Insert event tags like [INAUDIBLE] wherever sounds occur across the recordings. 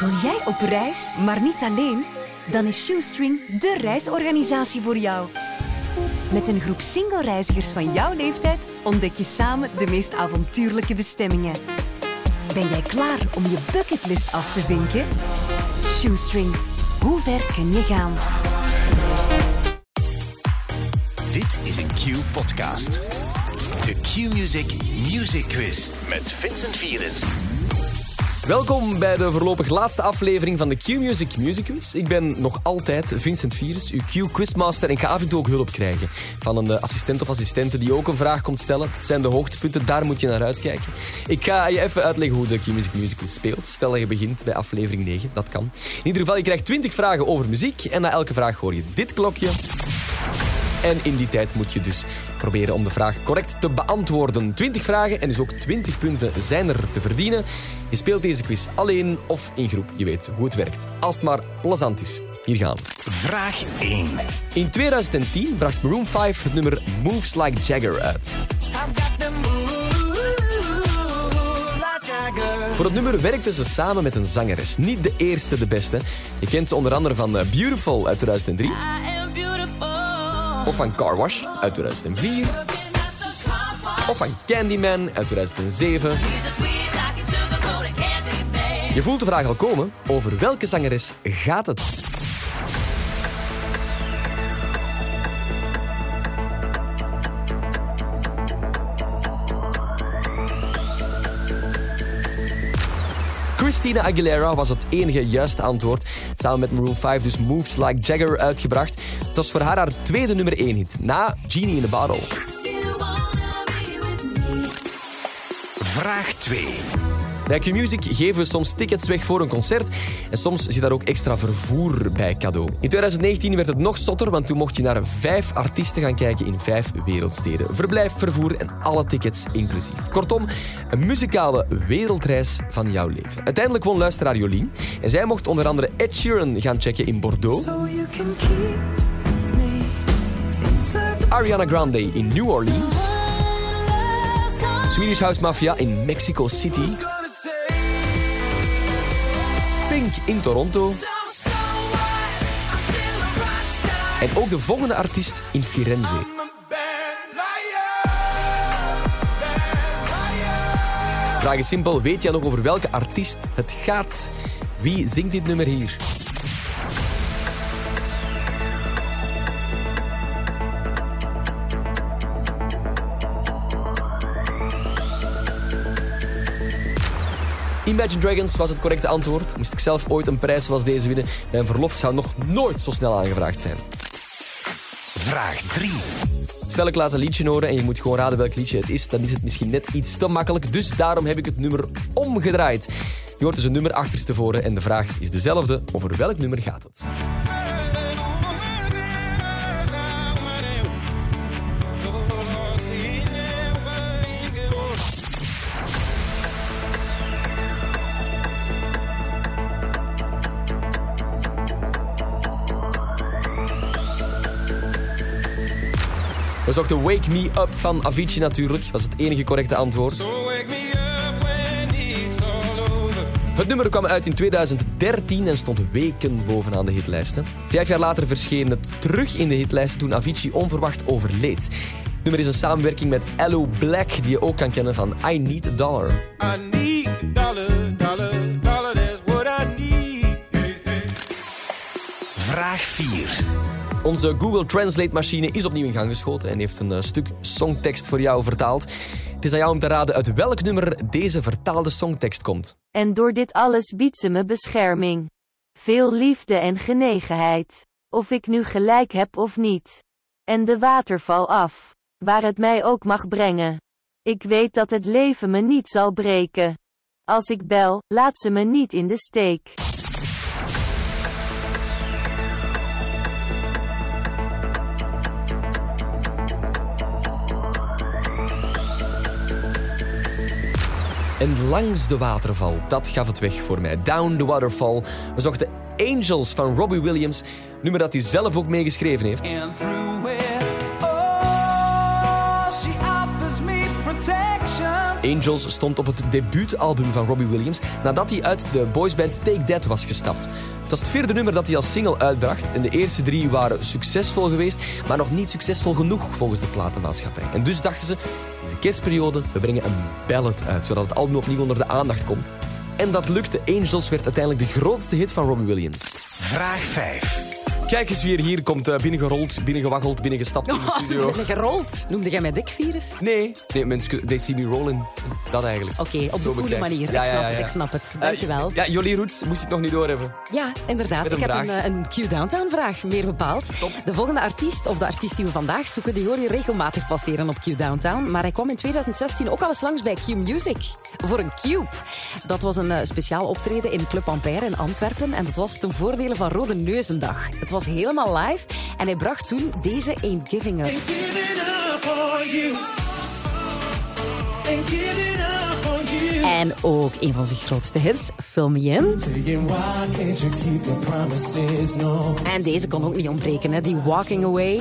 Wil jij op reis, maar niet alleen? Dan is Shoestring de reisorganisatie voor jou. Met een groep single-reizigers van jouw leeftijd ontdek je samen de meest avontuurlijke bestemmingen. Ben jij klaar om je bucketlist af te vinken? Shoestring, hoe ver kun je gaan? Dit is een Q-podcast. De Q-Music Music Quiz met Vincent Vierens. Welkom bij de voorlopig laatste aflevering van de Q-Music Music Quiz. Ik ben nog altijd Vincent Virus, uw Q-quizmaster. En ik ga af en toe ook hulp krijgen van een eh, assistent of assistente die ook een vraag komt stellen. Het zijn de hoogtepunten, daar moet je naar uitkijken. Ik ga je even uitleggen hoe de Q-Music Music Quiz speelt. Stel dat je begint bij aflevering 9, dat kan. In ieder geval, je krijgt 20 vragen over muziek. En na elke vraag hoor je dit klokje. En in die tijd moet je dus proberen om de vraag correct te beantwoorden. 20 vragen en dus ook 20 punten zijn er te verdienen. Je speelt deze quiz alleen of in groep. Je weet hoe het werkt. Als het maar plezant is. Hier gaan. Vraag 1. In 2010 bracht Maroon 5 het nummer Moves Like Jagger uit. Voor het nummer werkten ze samen met een zangeres. Niet de eerste, de beste. Je kent ze onder andere van eh, Beautiful uit 2003. Of van Car Wash uit 2004. Of van Candyman uit 2007. Je voelt de vraag al komen. Over welke zangeres gaat het? Christina Aguilera was het enige juiste antwoord. Samen met Maroon 5 dus Moves Like Jagger uitgebracht. Het was voor haar haar tweede nummer 1 hit, na Genie in a Bottle. Vraag 2. Bij Q-Music geven we soms tickets weg voor een concert en soms zit daar ook extra vervoer bij cadeau. In 2019 werd het nog zotter, want toen mocht je naar vijf artiesten gaan kijken in vijf wereldsteden. Verblijf, vervoer en alle tickets inclusief. Kortom, een muzikale wereldreis van jouw leven. Uiteindelijk won luisteraar Jolien en zij mocht onder andere Ed Sheeran gaan checken in Bordeaux, Ariana Grande in New Orleans, Swedish House Mafia in Mexico City, In Toronto en ook de volgende artiest in Firenze. Vraag is simpel, weet jij nog over welke artiest het gaat? Wie zingt dit nummer hier? Imagine Dragons was het correcte antwoord. Moest ik zelf ooit een prijs zoals deze winnen, mijn verlof zou nog nooit zo snel aangevraagd zijn. Vraag 3. Stel ik laat een liedje horen en je moet gewoon raden welk liedje het is, dan is het misschien net iets te makkelijk. Dus daarom heb ik het nummer omgedraaid. Je hoort dus een nummer achterstevoren en de vraag is dezelfde. Over welk nummer gaat het? We zochten Wake Me Up van Avicii natuurlijk. Was het enige correcte antwoord. Het nummer kwam uit in 2013 en stond weken bovenaan de hitlijsten. Vijf jaar later verscheen het terug in de hitlijsten toen Avicii onverwacht overleed. Het nummer is een samenwerking met Allo Black, die je ook kan kennen van I Need a Dollar. I need a dollar, dollar, dollar, that's what I need. Vraag 4. Onze Google Translate machine is opnieuw in gang geschoten en heeft een eh, stuk songtekst voor jou vertaald. Het is aan jou om te raden uit welk nummer deze vertaalde songtekst komt. En door dit alles biedt ze me bescherming. Veel liefde en genegenheid. Of ik nu gelijk heb of niet. En de waterval af. Waar het mij ook mag brengen. Ik weet dat het leven me niet zal breken. Als ik bel, laat ze me niet in de steek. En langs de waterval, dat gaf het weg voor mij. Down the Waterfall. We zochten Angels van Robbie Williams. Nummer dat hij zelf ook meegeschreven heeft. Angels stond op het debuutalbum van Robbie Williams nadat hij uit de boysband Take That was gestapt. Het was het vierde nummer dat hij als single uitbracht en de eerste drie waren succesvol geweest, maar nog niet succesvol genoeg volgens de platenmaatschappij. En dus dachten ze, deze kerstperiode, we brengen een ballad uit, zodat het album opnieuw onder de aandacht komt. En dat lukte. Angels werd uiteindelijk de grootste hit van Robbie Williams. Vraag 5. Kijk eens wie er hier komt eh, binnengerold, binnengewaggeld, binnengestapt in de [LAUGHS] studio. ben gerold. Noemde jij mij dikvirus? Nee, nee mensen, they see me rolling. Dat eigenlijk. Oké, op de coole bekijken. manier. Ja, ik snap ja, ja, het, ik snap het. Eh, Dankjewel. ja, Jolie Roots moest je het nog niet doorhebben. Ja, inderdaad. Ik heb een, een Q-Downtown-vraag, meer bepaald. De volgende artiest, of de artiest die we vandaag zoeken, die hoor je regelmatig passeren op Q-Downtown. Maar hij kwam in 2016 ook al eens langs bij Q-Music. Voor een Cube. Dat was een eh, speciaal optreden in Club Ampère in Antwerpen. En dat was ten voordele van Rode Neuzendag. Het was helemaal live. En hij bracht toen deze Ain't Giving Up. En ook een van zijn grootste hits, Fill Me In. En deze kon ook niet ontbreken, hè? die walking away.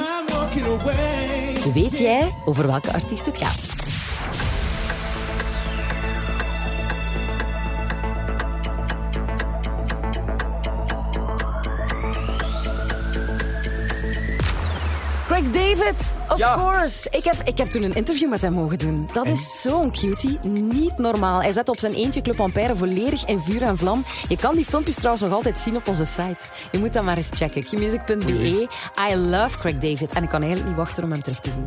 Weet jij over welke artiest het gaat? Of Ja. course. Ik heb, ik heb toen een interview met hem mogen doen. Dat is zo'n cutie, niet normaal. Hij zet op zijn eentje Club Ampère volledig in vuur en vlam. Je kan die filmpjes trouwens nog altijd zien op onze site. Je moet dat maar eens checken. qmusic.be. I love Craig David. En ik kan eigenlijk niet wachten om hem terug te zien.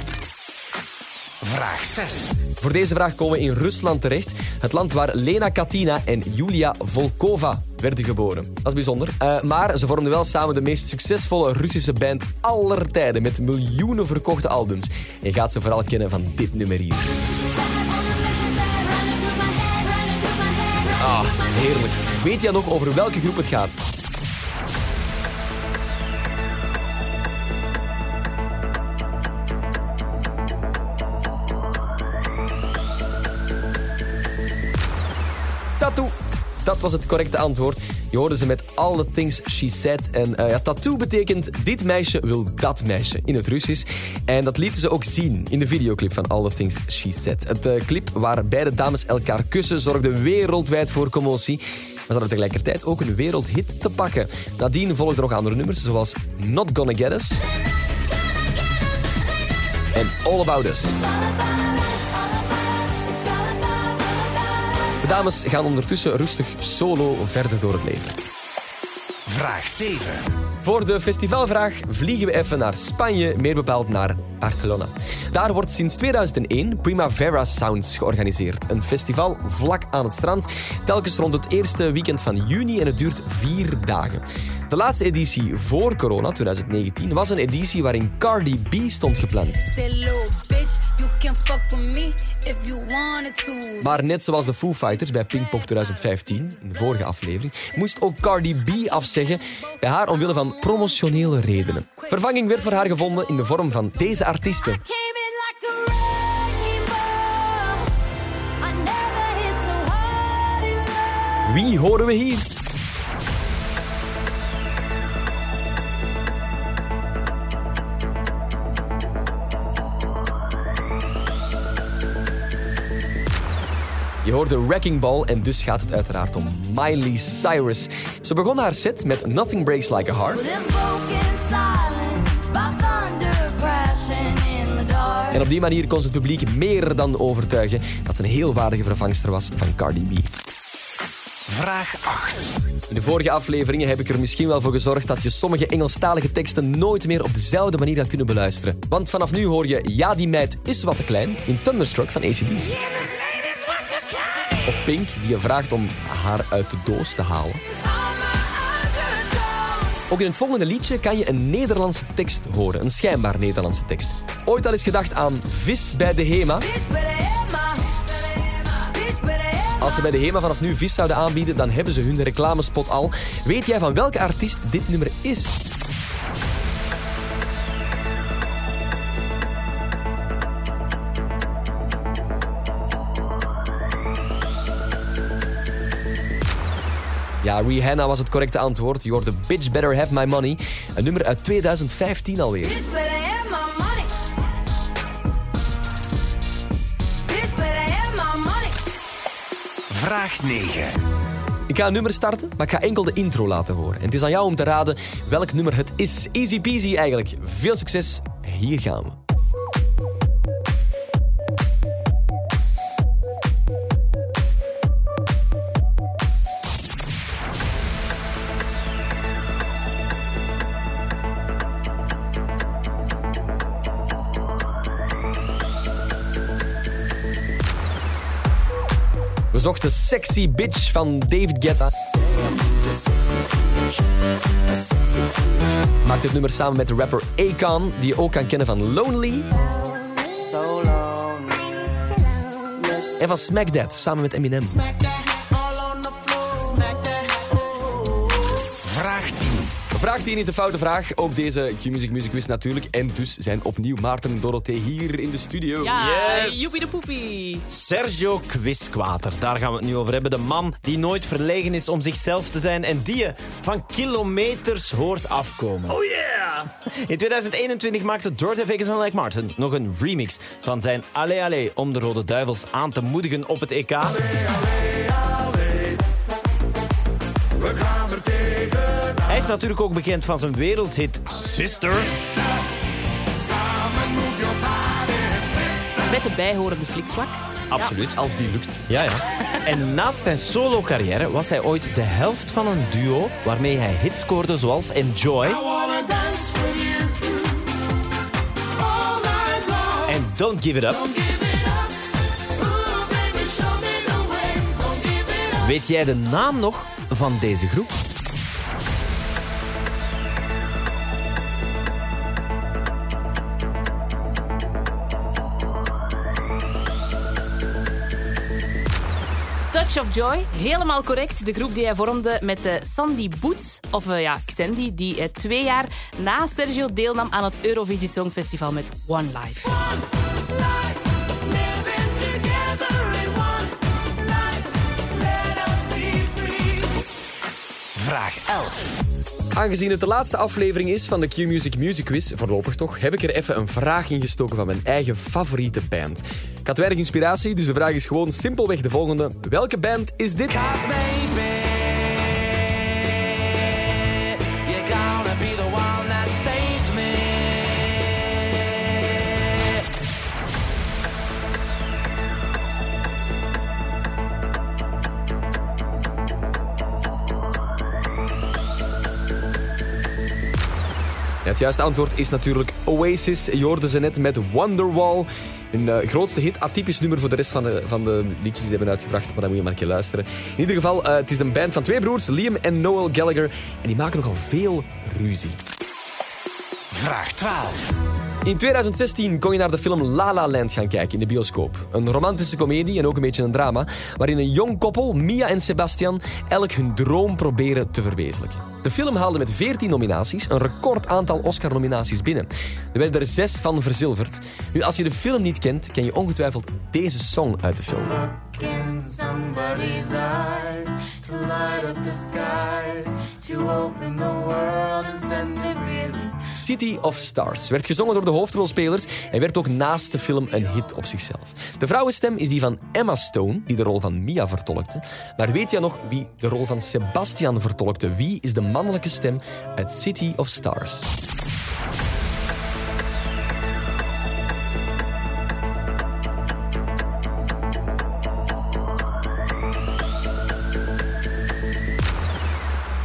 Vraag 6. Voor deze vraag komen we in Rusland terecht. Het land waar Lena Katina en Julia Volkova werden geboren. Dat is bijzonder. Eh, maar ze vormden wel samen de meest succesvolle Russische band aller tijden. Met miljoenen verkochte albums. En gaat ze vooral kennen van dit nummer hier. Ah, heerlijk. Weet jij nog over welke groep het gaat? Dat was het correcte antwoord. Je hoorde ze met All the Things She Said. En eh, ja, tattoo betekent dit meisje wil dat meisje in het Russisch. En dat lieten ze ook zien in de videoclip van All the Things She Said. Het eh, clip waar beide dames elkaar kussen zorgde wereldwijd voor commotie. Maar ze hadden tegelijkertijd ook een wereldhit te pakken. Nadien volgden nog andere nummers zoals Not Gonna Get Us en All About Us. Dames gaan ondertussen rustig solo verder door het leven. Vraag 7. Voor de festivalvraag vliegen we even naar Spanje, meer bepaald naar Barcelona. Daar wordt sinds 2001 Primavera Sounds georganiseerd. Een festival vlak aan het strand, telkens rond het eerste weekend van juni en het duurt vier dagen. De laatste editie voor corona, 2019, was een editie waarin Cardi B stond gepland. Maar net zoals de Foo Fighters bij Pinkpop 2015, in de vorige aflevering, moest ook Cardi B afzeggen bij haar omwille van promotionele redenen. Vervanging werd voor haar gevonden in de vorm van deze artiesten. Wie horen we hier? Je hoorde Wrecking Ball en dus gaat het uiteraard om Miley Cyrus. Ze begon haar set met Nothing Breaks Like a Heart. This broken silence by thunder crashing in the dark. En op die manier kon ze het publiek meer dan overtuigen dat ze een heel waardige vervangster was van Cardi B. Vraag 8. In de vorige afleveringen heb ik er misschien wel voor gezorgd dat je sommige Engelstalige teksten nooit meer op dezelfde manier gaat kunnen beluisteren. Want vanaf nu hoor je Ja, die meid is wat te klein in Thunderstruck van ACDC. Of Pink, die je vraagt om haar uit de doos te halen. Ook in het volgende liedje kan je een Nederlandse tekst horen, een schijnbaar Nederlandse tekst. Ooit al eens gedacht aan vis bij de HEMA? Als ze bij de HEMA vanaf nu vis zouden aanbieden, dan hebben ze hun reclamespot al. Weet jij van welke artiest dit nummer is? Ja, Rihanna was het correcte antwoord. Je hoorde Bitch Better Have My Money. Een nummer uit 2015 alweer. Bitch better have my money. Bitch better have my money. Vraag 9. Ik ga een nummer starten, maar ik ga enkel de intro laten horen. En het is aan jou om te raden welk nummer het is. Easy peasy eigenlijk. Veel succes. Hier gaan we. We zochten Sexy Bitch van David Guetta. Maakt dit nummer samen met de rapper Akon, die je ook kan kennen van Lonely. En van Smack That, samen met Eminem. Vraag 10 is de foute vraag. Ook deze Q-Music Music Quiz natuurlijk. En dus zijn opnieuw Maarten en Dorothee hier in de studio. Ja, Yes. joepie de poepie. Sergio Quisquater, daar gaan we het nu over hebben. De man die nooit verlegen is om zichzelf te zijn en die je van kilometers hoort afkomen. Oh yeah! In 2021 maakte Dorothy Vegas en Like Martin nog een remix van zijn Allee Allee om de Rode Duivels aan te moedigen op het EK. Is natuurlijk ook bekend van zijn wereldhit Sister. Met de bijhorende flikvlak. Absoluut. Als die lukt. Ja, ja. [LAUGHS] En naast zijn solo-carrière was hij ooit de helft van een duo waarmee hij hits scoorde zoals Enjoy en Don't Give It Up. Weet jij de naam nog van deze groep? Touch of Joy, helemaal correct. De groep die hij vormde met de Sandy Boots, of eh, ja, Xandy, die eh, twee jaar na Sergio deelnam aan het Eurovisie Songfestival met One Life. Vraag 11. Aangezien het de laatste aflevering is van de Q-Music Music Quiz, voorlopig toch, heb ik er even een vraag in gestoken van mijn eigen favoriete band. Ik had weinig inspiratie, dus de vraag is gewoon simpelweg de volgende. Welke band is dit? Het juiste antwoord is natuurlijk Oasis. Je hoorde ze net met Wonderwall. Hun eh, grootste hit, atypisch nummer voor de rest van de, van de liedjes die ze hebben uitgebracht. Maar dan moet je maar een keer luisteren. In ieder geval, eh, het is een band van twee broers, Liam en Noel Gallagher. En die maken nogal veel ruzie. Vraag 12. In 2016 kon je naar de film La La Land gaan kijken in de bioscoop. Een romantische komedie en ook een beetje een drama, waarin een jong koppel, Mia en Sebastian, elk hun droom proberen te verwezenlijken. De film haalde met 14 nominaties een record aantal Oscar-nominaties binnen. Er werden er zes van verzilverd. Nu, als je de film niet kent, ken je ongetwijfeld deze song uit de film. somebody's eyes the skies, to open the world and send it really. City of Stars werd gezongen door de hoofdrolspelers en werd ook naast de film een hit op zichzelf. De vrouwenstem is die van Emma Stone, die de rol van Mia vertolkte. Maar weet je nog wie de rol van Sebastian vertolkte? Wie is de mannelijke stem uit City of Stars?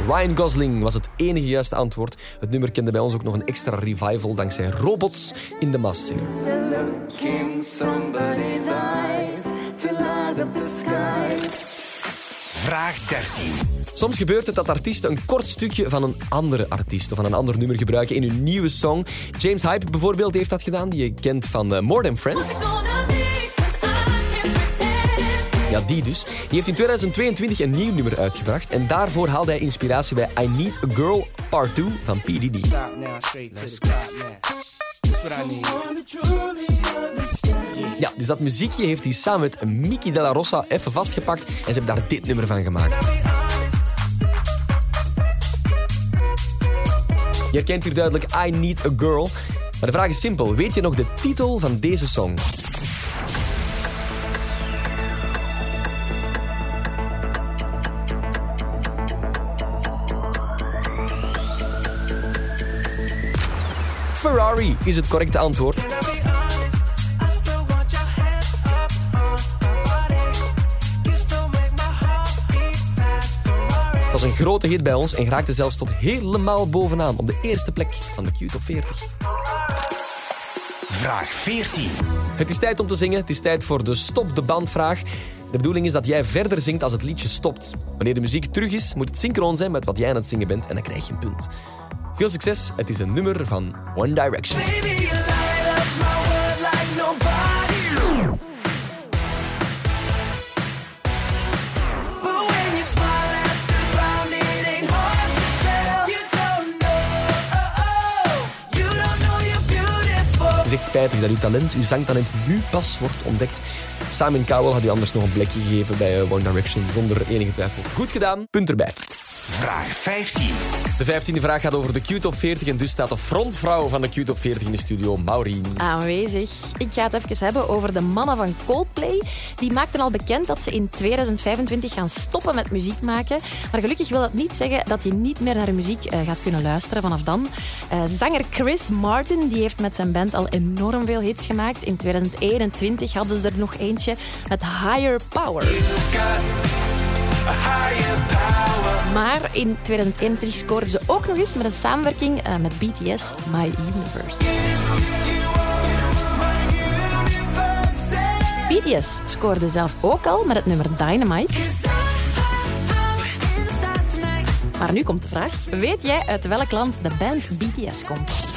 Ryan Gosling was het enige juiste antwoord. Het nummer kende bij ons ook nog een extra revival dankzij Robots in de Singer. Skies. Vraag 13. Soms gebeurt het dat artiesten een kort stukje van een andere artiest of van een ander nummer gebruiken in hun nieuwe song. James Hype bijvoorbeeld heeft dat gedaan, die je kent van eh, More Than Friends. Ja, die dus. Die heeft in 2022 een nieuw nummer uitgebracht en daarvoor haalde hij inspiratie bij I Need a Girl Part 2 van P. Diddy. Stop now, straight to the top now. That's what I need. Ja, dus dat muziekje heeft hij samen met Mickey Della Rosa even vastgepakt en ze hebben daar dit nummer van gemaakt. Je herkent hier duidelijk I Need a Girl. Maar de vraag is simpel. Weet je nog de titel van deze song? Is het correcte antwoord. Het was een grote hit bij ons en geraakte zelfs tot helemaal bovenaan op de eerste plek van de Q-top 40. Vraag 14. Het is tijd om te zingen. Het is tijd voor de stop de bandvraag. De bedoeling is dat jij verder zingt als het liedje stopt. Wanneer de muziek terug is, moet het synchroon zijn met wat jij aan het zingen bent en dan krijg je een punt. Veel succes. Het is een nummer van One Direction. Het is echt spijtig dat uw talent, uw zangtalent, nu pas wordt ontdekt. Simon Cowell had u anders nog een plekje gegeven bij eh, One Direction, zonder enige twijfel. Goed gedaan, punt erbij. Vraag 15. De vijftiende vraag gaat over de Q-top 40 en dus staat de frontvrouw van de Q-top 40 in de studio, Maureen. Aanwezig. Ik ga het even hebben over de mannen van Coldplay. Die maakten al bekend dat ze in 2025 gaan stoppen met muziek maken. Maar gelukkig wil dat niet zeggen dat je niet meer naar hun muziek eh, gaat kunnen luisteren vanaf dan. Eh, zanger Chris Martin die heeft met zijn band al enorm veel hits gemaakt. In 2021 hadden ze er nog eentje met Higher Power. Maar in 2021 scoorden ze ook nog eens met een samenwerking eh, met BTS, My Universe. BTS scoorde zelf ook al met het nummer Dynamite. Maar nu komt de vraag. Weet jij uit welk land de band BTS komt?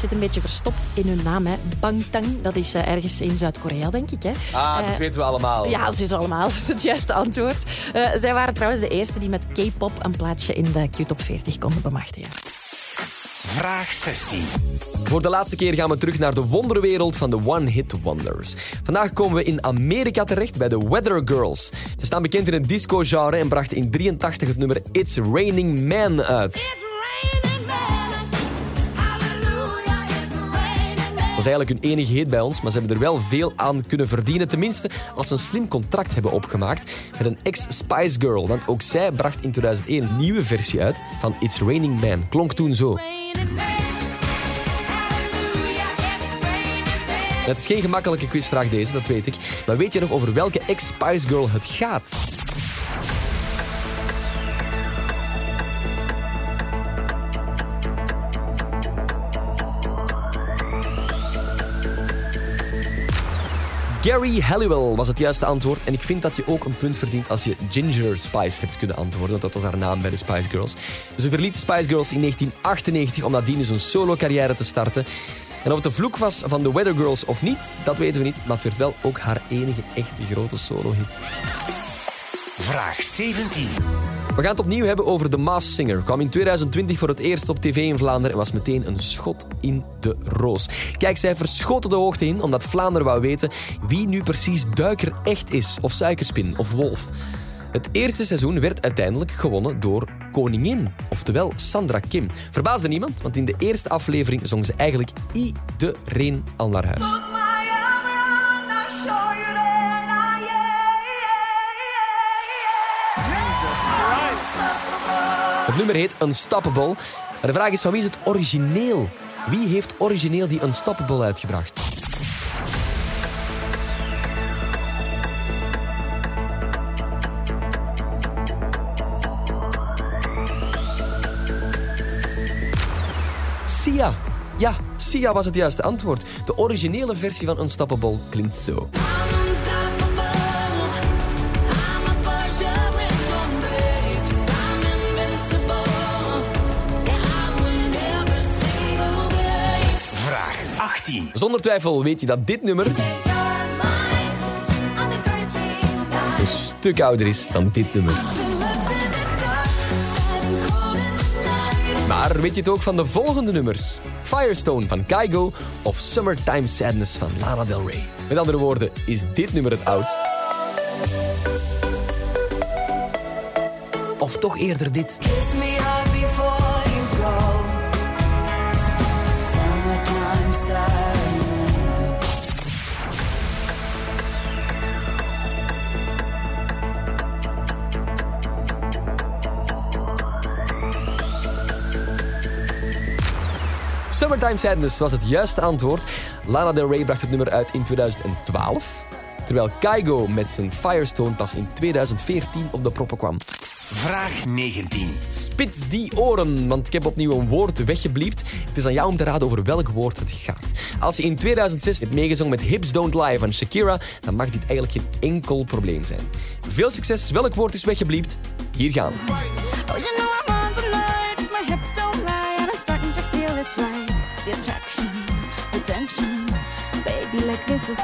Het zit een beetje verstopt in hun naam. Hè. Bangtang, dat is eh, ergens in Zuid-Korea, denk ik. Hè. Ah, dat Eh, weten we allemaal. ja, dat is allemaal. [LAUGHS] Dat is het juiste antwoord. Eh, zij waren trouwens de eerste die met K-pop een plaatsje in de Q-top 40 konden bemachtigen. Vraag 16. Voor de laatste keer gaan we terug naar de wonderwereld van de One Hit Wonders. Vandaag komen we in Amerika terecht bij de Weather Girls. Ze staan bekend in het disco-genre en brachten in 83 het nummer It's Raining Man uit. Dat was eigenlijk hun enige hit bij ons, maar ze hebben er wel veel aan kunnen verdienen. Tenminste, als ze een slim contract hebben opgemaakt met een ex-Spice Girl. Want ook zij bracht in 2001 een nieuwe versie uit van It's Raining Man. Klonk toen zo. Het is geen gemakkelijke quizvraag deze, dat weet ik. Maar weet je nog over welke ex-Spice Girl het gaat? Gary Halliwell was het juiste antwoord. En ik vind dat je ook een punt verdient als je Ginger Spice hebt kunnen antwoorden. Want dat was haar naam bij de Spice Girls. Ze verliet Spice Girls in 1998 om nadien dus een solo-carrière te starten. En of het de vloek was van de Weather Girls of niet, dat weten we niet. Maar het werd wel ook haar enige echte grote solo-hit. Vraag 17. We gaan het opnieuw hebben over The Masked Singer. Kwam in 2020 voor het eerst op tv in Vlaanderen en was meteen een schot in de roos. Kijkcijfers schoten de hoogte in omdat Vlaanderen wou weten wie nu precies duiker echt is, of suikerspin, of wolf. Het eerste seizoen werd uiteindelijk gewonnen door Koningin, oftewel Sandra Kim. Verbaasde niemand, want in de eerste aflevering zong ze eigenlijk iedereen al naar huis. Nummer heet Unstoppable. Maar de vraag is van wie is het origineel? Wie heeft origineel die Unstoppable uitgebracht? Sia. Ja, Sia was het juiste antwoord. De originele versie van Unstoppable klinkt zo. 18. Zonder twijfel weet je dat dit nummer een stuk ouder is dan dit nummer. Maar weet je het ook van de volgende nummers? Firestone van Kygo of Summertime Sadness van Lana Del Rey. Met andere woorden, is dit nummer het oudst? Of toch eerder dit? Summertime Sadness was het juiste antwoord. Lana Del Rey bracht het nummer uit in 2012. Terwijl Kygo met zijn Firestone pas in 2014 op de proppen kwam. Vraag 19. Spits die oren, want ik heb opnieuw een woord weggebliept. Het is aan jou om te raden over welk woord het gaat. Als je in 2006 hebt meegezongen met Hips Don't Lie van Shakira, dan mag dit eigenlijk geen enkel probleem zijn. Veel succes, welk woord is weggebliept? Hier gaan. It's right. The attraction, the tension, baby, like this is.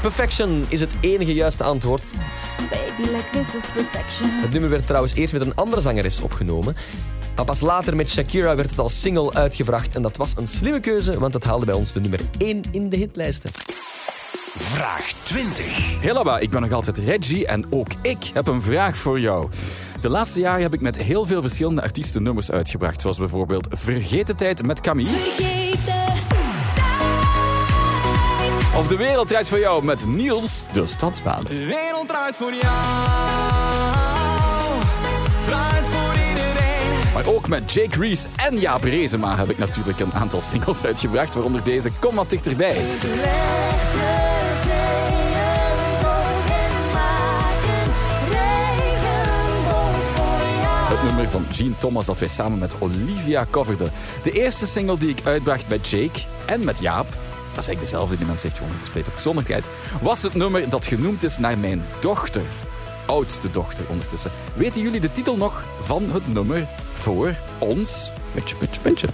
Perfection is het enige juiste antwoord. Like this is perfection. Het nummer werd trouwens eerst met een andere zangeres opgenomen. Maar pas later met Shakira werd het als single uitgebracht. En dat was een slimme keuze, want het haalde bij ons de nummer 1 in de hitlijsten. Vraag 20. Hello, ik ben nog altijd Reggie en ook ik heb een vraag voor jou. De laatste jaren heb ik met heel veel verschillende artiesten nummers uitgebracht. Zoals bijvoorbeeld Vergeten Tijd met Camille. Of De Wereld Draait voor Jou met Niels, de stadsbaan. De wereld draait voor jou. Draait voor iedereen. Maar ook met Jake Reese en Jaap Rezema heb ik natuurlijk een aantal singles uitgebracht. Waaronder deze Kom wat dichterbij. Het nummer van Gene Thomas dat wij samen met Olivia coverden. De eerste single die ik uitbracht met Jake en met Jaap, dat is eigenlijk dezelfde, die mens heeft gewoon een gespleten persoonlijkheid, was het nummer dat genoemd is naar mijn dochter. Oudste dochter ondertussen. Weten jullie de titel nog van het nummer voor ons? Puntje, puntje, puntje.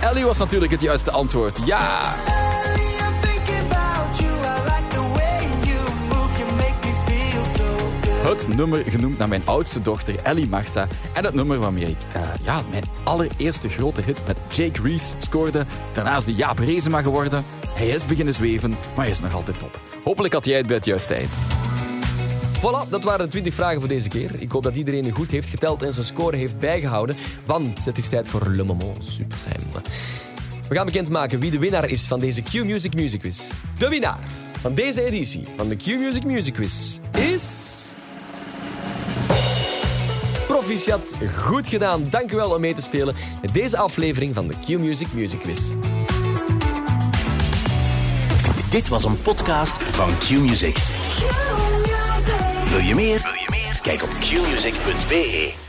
Ellie was natuurlijk het juiste antwoord. Ja! Het nummer genoemd naar mijn oudste dochter Ellie Marta. En het nummer waarmee ik eh, ja, mijn allereerste grote hit met Jake Reese scoorde. Daarna is die Jaap Rezema geworden. Hij is beginnen zweven, maar hij is nog altijd top. Hopelijk had jij het bij het juiste eind. Voilà, dat waren de 20 vragen voor deze keer. Ik hoop dat iedereen goed heeft geteld en zijn score heeft bijgehouden. Want het is tijd voor Le Moment Suprême. We gaan bekendmaken wie de winnaar is van deze Q-Music Music Quiz. De winnaar van deze editie van de Q-Music Music Quiz is... Proficiat, goed gedaan. Dank u wel om mee te spelen met deze aflevering van de Q-Music Music Quiz. Dit was een podcast van Q-Music. Wil je meer? Wil je meer? Kijk op qmusic.be.